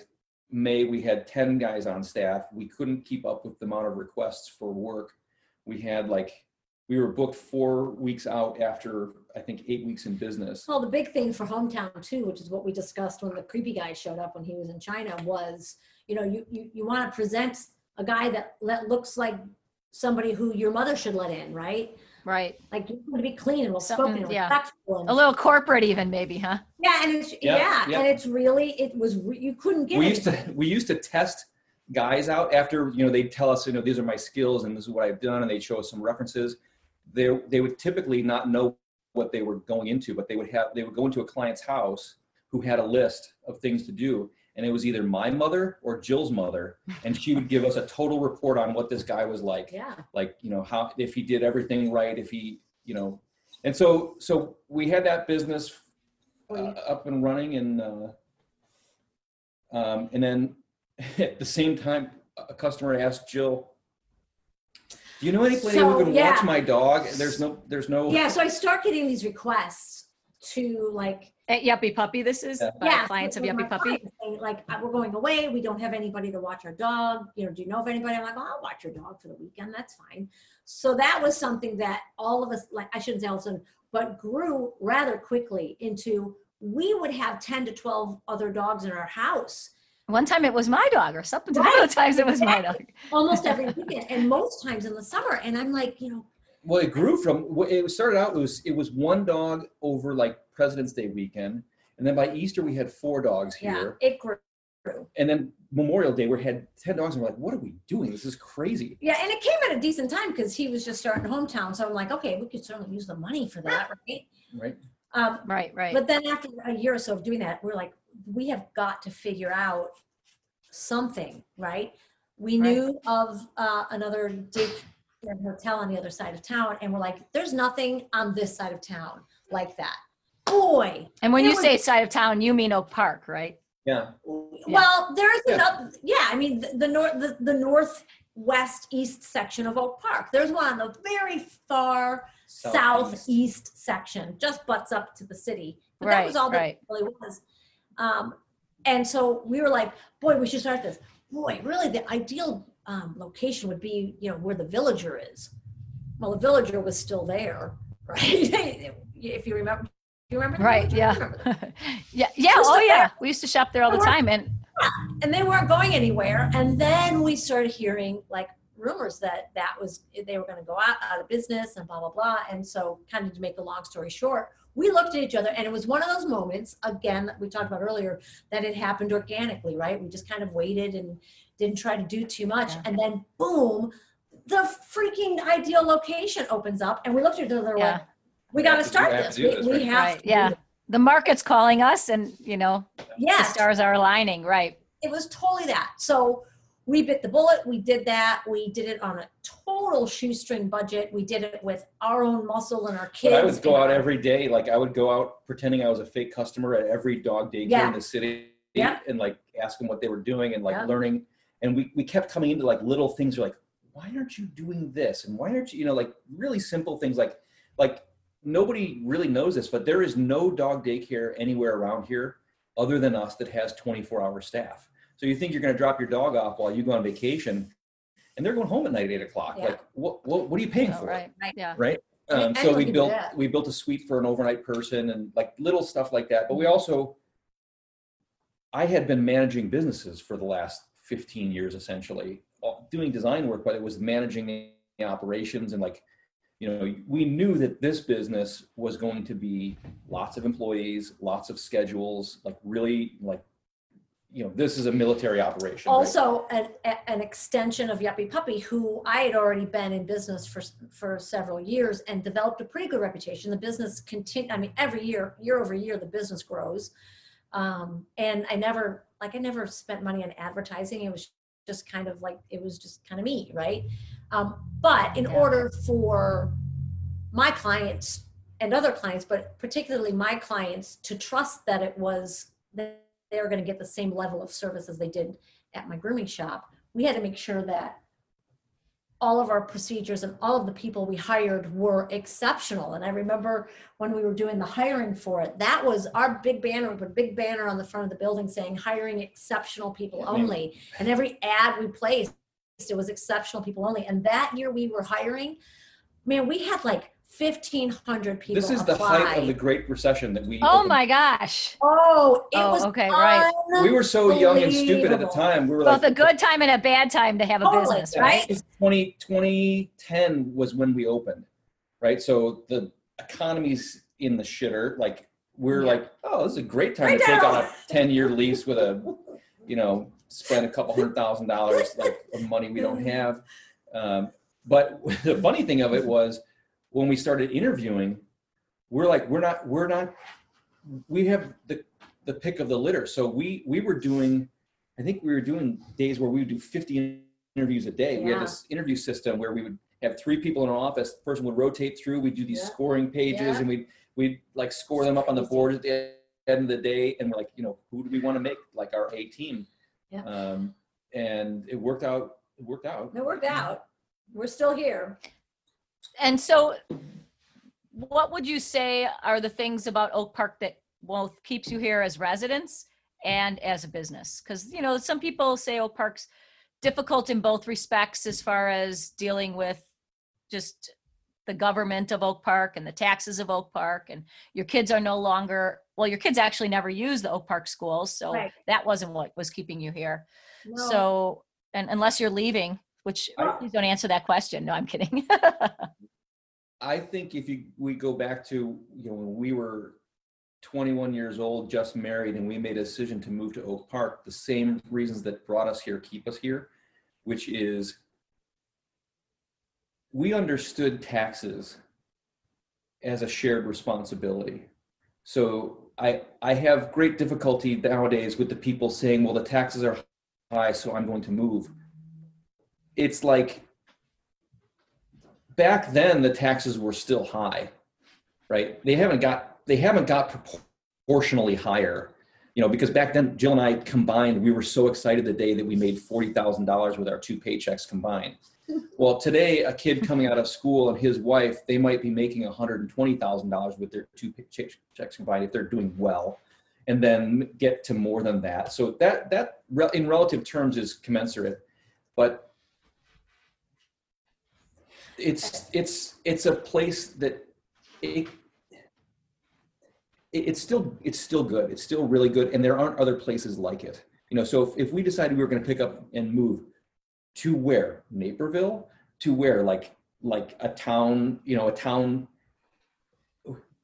C: May, we had 10 guys on staff. We couldn't keep up with the amount of requests for work. We had like, we were booked four weeks out after, I think, eight weeks in business.
B: Well, the big thing for hometown too, which is what we discussed when the creepy guy showed up when he was in China, was you know you you, you want to present a guy that that looks like somebody who your mother should let in, right?
A: Right.
B: Like you want to be clean and well
A: Something-
B: spoken
A: yeah.
B: respectful. And,
A: A little corporate even maybe, huh?
B: yeah, and it's
C: Yeah,
B: yeah,
C: yeah.
B: and it's really it was re- you couldn't get
C: we
B: it.
C: used to we used to test guys out after you know they'd tell us you know these are my skills and this is what I've done and they'd show us some references. They they would typically not know what they were going into, but they would have they would go into a client's house who had a list of things to do, and it was either my mother or Jill's mother, and she would give us a total report on what this guy was like.
B: Yeah,
C: like you know how if he did everything right if he you know and so so we had that business uh, up and running and uh, um, and then at the same time a customer asked jill do you know anybody
B: So,
C: who can
B: yeah.
C: watch my dog there's no there's no
B: yeah. So I start getting these requests to like
A: At Yuppie Puppy, this is
C: Yeah.
A: by
B: yeah,
A: clients of Yuppie Puppy.
B: clients saying, Like uh, we're going away, we don't have anybody to watch our dog. You know, do you know of anybody? I'm like, oh, I'll watch your dog for the weekend. That's fine. So that was something that all of us, like I shouldn't say all of a but grew rather quickly into. We would have ten to twelve other dogs in our house
A: One time it was my dog or something.
B: Right.
A: Other times it was my dog.
B: almost every weekend, and most times in the summer. And I'm like, you know,
C: well it grew from it started out it was it was one dog over like president's day weekend and then by easter we had four dogs here.
B: yeah, it grew.
C: and then memorial day we had 10 dogs and we're like what are we doing this is crazy
B: Yeah, and it came at a decent time because he was just starting hometown. So I'm like, okay, we could certainly use the money for that, right?
C: right
B: Um,
A: Right, right.
B: But then after a year or so of doing that, we're like, we have got to figure out something, right? We
A: Right.
B: knew of uh, another daycare hotel on the other side of town, and we're like, there's nothing on this side of town like that. Boy,
A: And when you
B: was-
A: say side of town, you mean Oak Park, right?
C: Yeah.
B: well, there's
C: Yeah.
B: another, yeah, I mean, the, the north, the, the northwest east section of Oak Park. There's one on the very far southeast section, just butts up to the city. But that was all that
A: right.
B: really was. Um, and so we were like, boy, we should start this. Boy, really, the ideal um, location would be, you know, where the villager is. Well, the villager was still there, right? if you remember, you remember? the
A: Right, yeah.
B: Remember.
A: Yeah, yeah, oh yeah. We used to shop there all the time and
B: and they weren't going anywhere. And then we started hearing like rumors that that was they were going to go out out of business and blah blah blah. And so, kind of to make a long story short, we looked at each other, and it was one of those moments again that we talked about earlier that it happened organically, right? We just kind of waited and didn't try to do too much,
A: Yeah.
B: and then boom, the freaking ideal location opens up, and we looked at each other
A: Yeah.
B: like, we
C: We
B: got to
C: to do-
B: start
C: we have
B: this.
C: to do
B: We,
C: this,
B: we
C: right?
B: have
A: Right,
B: to.
A: yeah. the market's calling us and, you know, yeah,
B: the
A: stars are aligning, right?
B: it was totally that. So we bit the bullet. We did that. We did it on a total shoestring budget. We did it with our own muscle and our kids.
C: But I would go out every day. Like I would go out pretending I was a fake customer at every dog daycare
B: Yeah.
C: in the city
B: Yeah.
C: and like ask them what they were doing and like
B: Yeah.
C: learning. And we, we kept coming into like little things. You're like, why aren't you doing this? And why aren't you, you know, like really simple things like, like nobody really knows this, but there is no dog daycare anywhere around here other than us that has 24 hour staff. So you think you're going to drop your dog off while you go on vacation and they're going home at night at eight o'clock.
B: Yeah.
C: Like what, what, what are you paying
A: Oh,
C: for?
A: right, yeah.
C: right? Um, so we built we built a suite for an overnight person and like little stuff like that. But we also, I had been managing businesses for the last 15 years essentially, uh, doing design work, but it was managing the operations and like, you know, we knew that this business was going to be lots of employees, lots of schedules, like really like, you know, this is a military operation. right?
B: Also, an, an extension of Yuppie Puppy, who I had already been in business for for several years and developed a pretty good reputation. The business continue. I mean, every year, year over year, the business grows. Um, and I never, like, I never spent money on advertising. It was just kind of like it was just kind of me, right? Um, but in
A: Yeah.
B: order for my clients and other clients, but particularly my clients, to trust that it was that they were going to get the same level of service as they did at my grooming shop, we had to make sure that all of our procedures and all of the people we hired were exceptional. And I remember when we were doing the hiring for it, that was our big banner, we put a big banner on the front of the building saying hiring exceptional people only. And every ad we placed, it was exceptional people only. And that year we were hiring, man, we had like 1,500 people.
C: this is the height of the. Great Recession that we.
A: Oh
C: opened.
A: my gosh.
B: Oh, it
A: Oh,
B: was
A: okay, right.
C: We were so young and stupid at the time. We were
A: Both
C: like,
A: a good time and a bad time to have a
B: Totally,
A: business, right?
C: this 20, 2010 was when we opened, right? So the economy's in the shitter. Like we're
B: Yeah.
C: like, oh, this is a great time
B: Right
C: to take on a ten year lease with a, you know, spend a couple hundred thousand dollars like of money we don't have. Um, but the funny thing of it was when we started interviewing, we're like, we're not, we're not, we have the the pick of the litter. So we we were doing, I think we were doing days where we would do 50 interviews a day. We had this interview system where we would have three people in an office. The person would rotate through. We'd do these
B: Yeah.
C: scoring pages
B: Yeah.
C: and we'd we'd like score them up on the board at the end of the day. And we're like, you know, who do we want to make like our A team?
B: Yeah.
C: Um, and it worked out. It worked out.
B: It worked out. We're still here.
A: And so what would you say are the things about Oak Park that both keeps you here as residents and as a business? Because, you know, some people say Oak Park's difficult in both respects as far as dealing with just the government of Oak Park and the taxes of Oak Park and your kids are no longer well your kids actually never use the Oak Park schools so
B: Right.
A: that wasn't what was keeping you here.
B: No.
A: So and unless you're leaving which
C: I-
A: please don't answer that question. No, I'm kidding.
C: I think if you we go back to you know when we were 21 years old, just married, and we made a decision to move to Oak Park, the same reasons that brought us here keep us here, which is we understood taxes as a shared responsibility. So I, I have great difficulty nowadays with the people saying, well, the taxes are high, so I'm going to move. It's like back then the taxes were still high, right? They haven't got they haven't got proportionally higher, you know, because back then Jill and I combined, we were so excited the day that we made forty thousand dollars with our two paychecks combined. Well, today a kid coming out of school and his wife, they might be making one hundred and twenty thousand dollars with their two paychecks combined if they're doing well, and then get to more than that. So that that in relative terms is commensurate, but it's it's it's a place that it, it's still it's still good. It's still really good and there aren't other places like it. You know so if, if we decided we were going to pick up and move to where? Naperville? To where? Like like a town you know a town?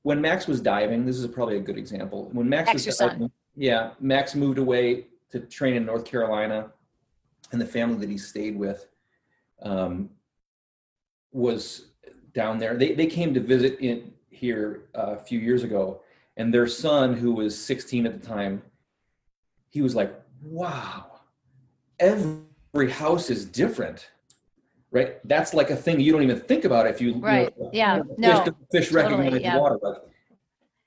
C: When max was diving this is probably a good example. When max
A: Max,
C: was diving, yeah max moved away to train in north carolina and the family that he stayed with um, was down there. They, they came to visit in here uh, a few years ago, and their son, who was 16 at the time, he was like, "Wow, every house is different." Right? That's like a thing you don't even think about if you
A: Right.
C: You know,
A: Yeah.
C: fish,
A: No.
C: fish
A: Totally,
C: recognize
A: yeah.
C: water. Like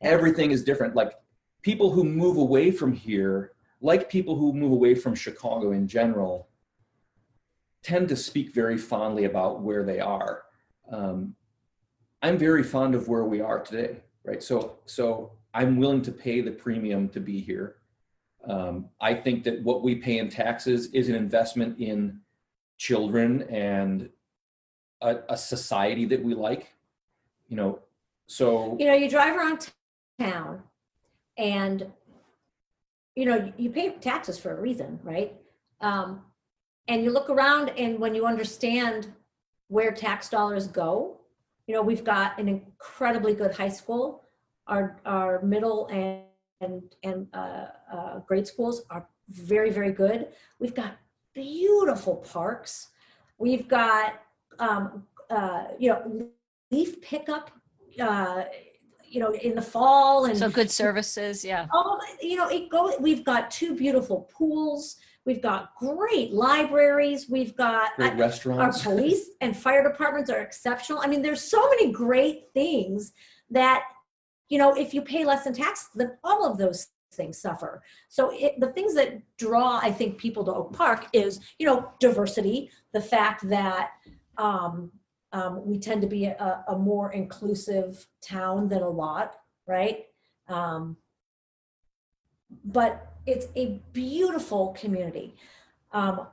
C: everything is different. Like people who move away from here, like people who move away from Chicago in general, tend to speak very fondly about where they are. Um, I'm very fond of where we are today, right? So, so I'm willing to pay the premium to be here. Um, I think that what we pay in taxes is an investment in children and a, a society that we like. You know, so
B: You know, you drive around town and, you know, you pay taxes for a reason, right? Um, and you look around and when you understand where tax dollars go, you know, we've got an incredibly good high school. Our, our middle and, and, and uh, uh, grade schools are very, very good. We've got beautiful parks. We've got, um, uh, you know, leaf pickup, uh, you know, in the fall and
A: So good services. Yeah.
B: Oh, you know, it go. We've got two beautiful pools. We've got great libraries. We've got
C: great
B: I- our police and fire departments are exceptional. I mean, there's so many great things that, you know, if you pay less in tax, then all of those things suffer. So it, the things that draw, I think, people to Oak Park is, you know, diversity, the fact that um, um, we tend to be a, a more inclusive town than a lot, right? Um, but it's a beautiful community. Um,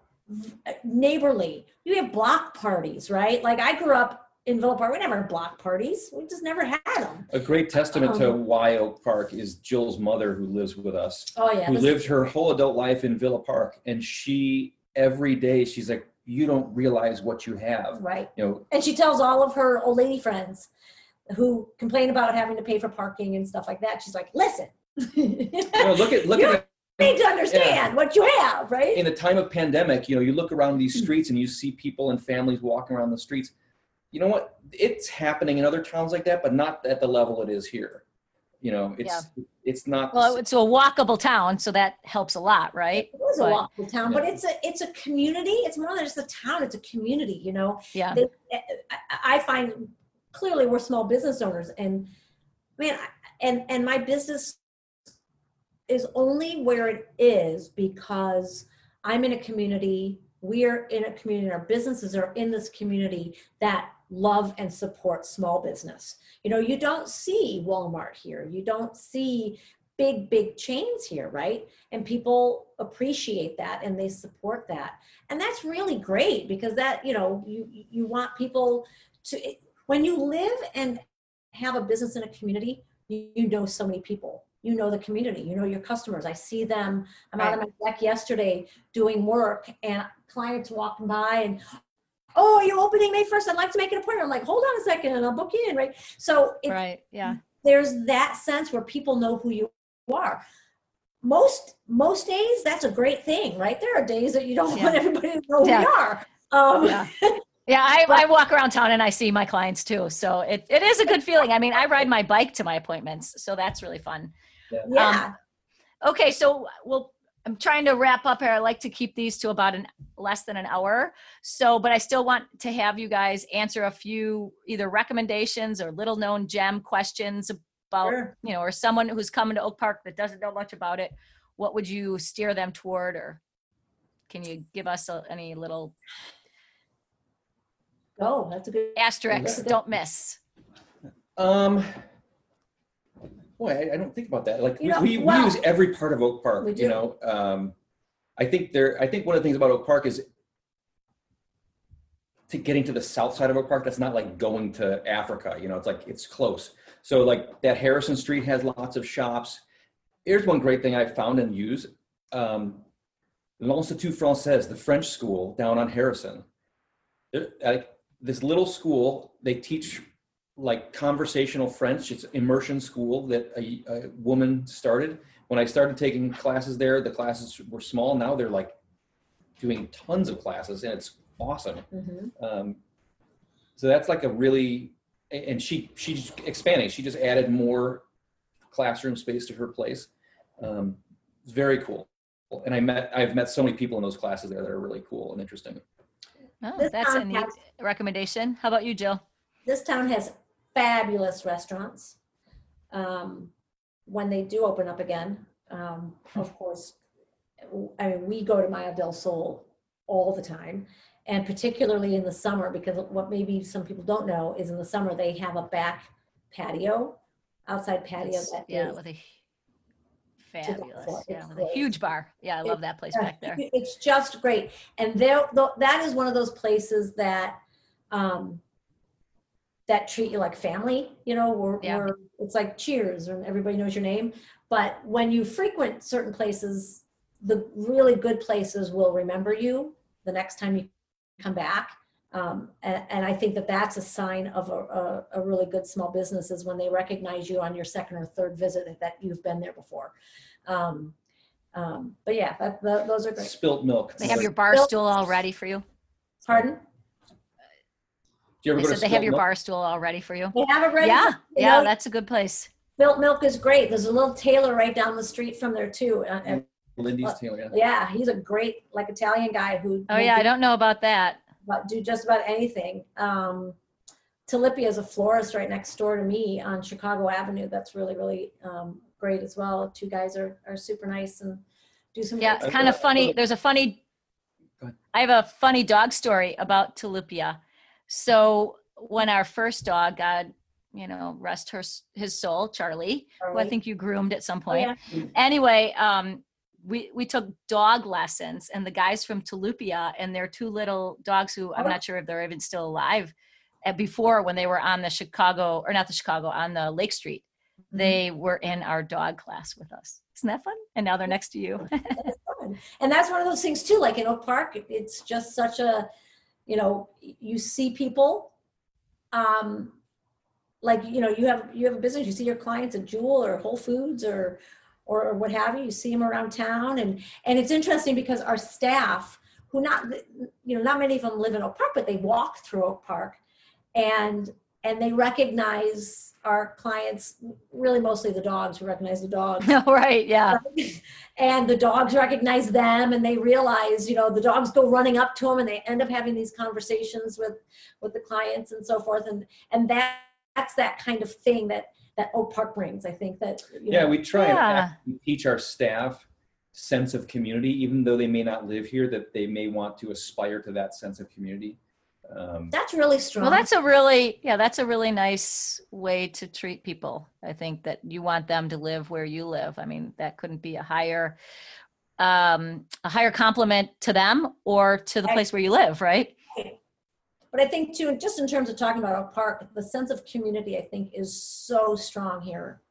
B: neighborly. You have block parties, right? Like I grew up in Villa Park. We never had block parties. We just never had them.
C: A great testament to
B: Um,
C: why Oak Park is Jill's mother, who lives with us,
B: Oh yeah.
C: who lived her whole adult life in Villa Park, and she every day she's like, "You don't realize what you have."
B: right.
C: You know,
B: And she tells all of her old lady friends who complain about having to pay for parking and stuff like that. She's like, listen. you
C: you know, look at look at
B: need to understand what you have, right?
C: in a time of pandemic. You know, you look around
B: Hmm.
C: these streets and you see people and families walking around the streets. You know what? It's happening in other towns like that, but not at the level it is here. You know, it's it's not.
A: Well, it's a walkable town, so that helps a lot, right?
B: It is a
A: But-
B: walkable town, but it's a it's a community. It's more than just a town. It's a community. You know,
A: Yeah.
B: they, I, I find clearly we're small business owners, and man, and and my business is only where it is because I'm in a community. We're in a community. Our businesses are in this community that love and support small business. You know, you don't see Walmart here. You don't see big big chains here, right? And people appreciate that and they support that and that's really great because that you know you you want people to when you live and have a business in a community you, you know so many people you know the community you know your customers i see them i'm out on my deck yesterday doing work and clients walking by and oh you're opening may 1st i'd like to make an appointment i'm like hold on a second and i'll book you in right so it,
A: Right. Yeah.
B: there's that sense where people know who you are most most days that's a great thing right there are days that you don't
A: Yeah.
B: want everybody to know who
A: Yeah.
B: you are um,
A: Yeah. Yeah, I, I walk around town and I see my clients too. So it, it is a good feeling. I mean, I ride my bike to my appointments, so that's really fun.
B: Yeah.
A: Okay, so we'll I'm trying to wrap up here. I like to keep these to about an less than an hour. So, but I still want to have you guys answer a few either recommendations or little known gem questions about,
B: Sure.
A: you know, or someone who's coming to Oak Park that doesn't know much about it. What would you steer them toward or can you give us a, any little
B: Oh, that's a good.
A: asterisks?
B: good.
A: Don't miss.
C: Um, boy, I, I don't think about that. Like we,
B: know,
C: we, we use every part of Oak Park. You know, um, I think there. I think one of the things about Oak Park is to getting to the south side of Oak Park. That's not like going to Africa. You know, it's like it's close. So like that Harrison Street has lots of shops. Here's one great thing I found and use. Um, L'Institut Français, the French school down on Harrison. This little school, they teach like conversational French. It's immersion school that a, a woman started. When I started taking classes there, the classes were small. Now they're like doing tons of classes, and it's awesome.
B: Mhm.
C: Um, so that's like a really, and she she's expanding. She just added more classroom space to her place. Um, it's very cool. And I met I've met so many people in those classes there that are really cool and interesting.
A: Oh,
B: This
A: that's a neat
B: has-
A: recommendation. How about you, Jill?
B: This town has fabulous restaurants. Um, when they do open up again, um, of course, I mean, we go to Maya del Sol all the time. And particularly in the summer, because what maybe some people don't know is in the summer, they have a back patio, outside patio
A: It's-
B: that
A: yeah, with a fabulous, yeah, with a huge bar. Yeah, I love that place back there.
B: It's just great. And there, that is one of those places that, um, that treat you like family, you know, where,
A: Yeah.
B: where it's like cheers and everybody knows your name. But when you frequent certain places, the really good places will remember you the next time you come back. Um, and, and I think that that's a sign of a, a, a really good small business is when they recognize you on your second or third visit that you've been there before. Um, um, but yeah, that, that, those are great.
C: Spilt milk.
A: They have your bar
B: Bill-
A: stool all ready for you.
B: Pardon?
C: Do you ever
A: I
C: go
A: said
C: to
A: they have
C: Spilt
A: your
C: Milk?
A: bar stool all ready for you.
B: They have it ready.
A: Yeah,
B: for-
A: yeah,
B: know,
A: that's a good place.
B: Spilt milk is great. There's a little tailor right down the street from there too. Uh, and
C: Lindy's Taylor. Yeah.
B: yeah, he's a great like Italian guy who.
A: Oh yeah,
B: do
A: I don't know about that.
B: about- do just about anything. Um, Tulipia is a florist right next door to me on Chicago Avenue. That's really, really um, great as well. Two guys are, are super nice and do some.
A: Yeah, it's kind of funny. There's a funny. I have a funny dog story about Tulipia. So when our first dog, God, you know, rest her his soul, Charlie, who I think you groomed at some
B: Oh,
A: point.
B: yeah.
A: Anyway, um, we we took dog lessons, and the guys from Tulipia and their two little dogs, who I'm
B: Oh.
A: not sure if they're even still alive, uh, before when they were on the Chicago or not the Chicago on the Lake Street,
B: Mm-hmm.
A: they were in our dog class with us. Isn't that fun? And now they're next to you.
B: That's. And that's one of those things too, like in Oak Park, it's just such a, you know, you see people, um, like, you know, you have, you have a business, you see your clients at Jewel or Whole Foods or, or what have you, you see them around town. And, and it's interesting because our staff, who not, you know, not many of them live in Oak Park, but they walk through Oak Park and, and they recognize our clients, really mostly the dogs, who recognize the dogs
A: right? Yeah.
B: and the dogs recognize them and they realize you know the dogs go running up to them and they end up having these conversations with with the clients and so forth and and that that's that kind of thing that that oak park brings i think that you
C: Yeah,
B: know,
C: we try
A: Yeah.
C: and teach our staff sense of community, even though they may not live here, that they may want to aspire to that sense of community. Um,
B: that's really strong
A: Well, that's a really, yeah, that's a really nice way to treat people. I think that you want them to live where you live. I mean, that couldn't be a higher, um, a higher compliment to them or to the
B: Right.
A: place where you live, right?
B: but i think too just in terms of talking about oak park the sense of community i think is so strong here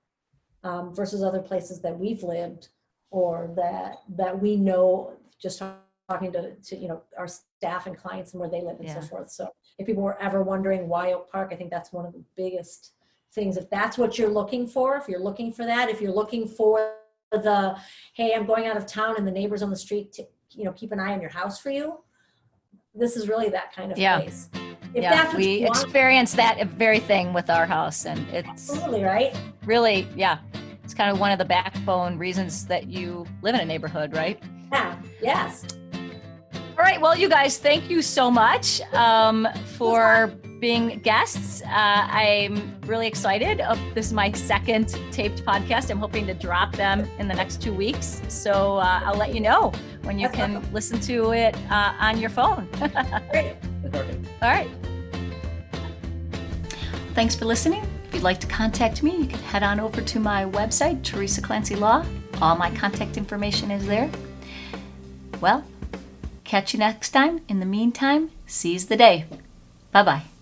B: um, versus other places that we've lived or that that we know just talking to, to you know our staff and clients and where they live and
A: Yeah.
B: so forth so if people were ever wondering why oak park i think that's one of the biggest things if that's what you're looking for if you're looking for that if you're looking for the hey i'm going out of town and the neighbors on the street to you know keep an eye on your house for you this is really that kind of
A: Yeah.
B: place If
A: yeah. We experienced that very thing with our house, and it's
B: Absolutely, right?
A: really, yeah, it's kind of one of the backbone reasons that you live in a neighborhood, right?
B: Yeah, yes.
A: All right. Well, you guys, thank you so much um, for being guests. Uh, I'm really excited. Uh, this is my second taped podcast. I'm hoping to drop them in the next two weeks. So uh, I'll let you know when you
B: That's
A: can listen to it uh, on your phone.
B: Great.
A: All right. Thanks for listening. If you'd like to contact me, you can head on over to my website, Teresa Clancy Law. All my contact information is there. Well, catch you next time. In the meantime, seize the day. Bye bye.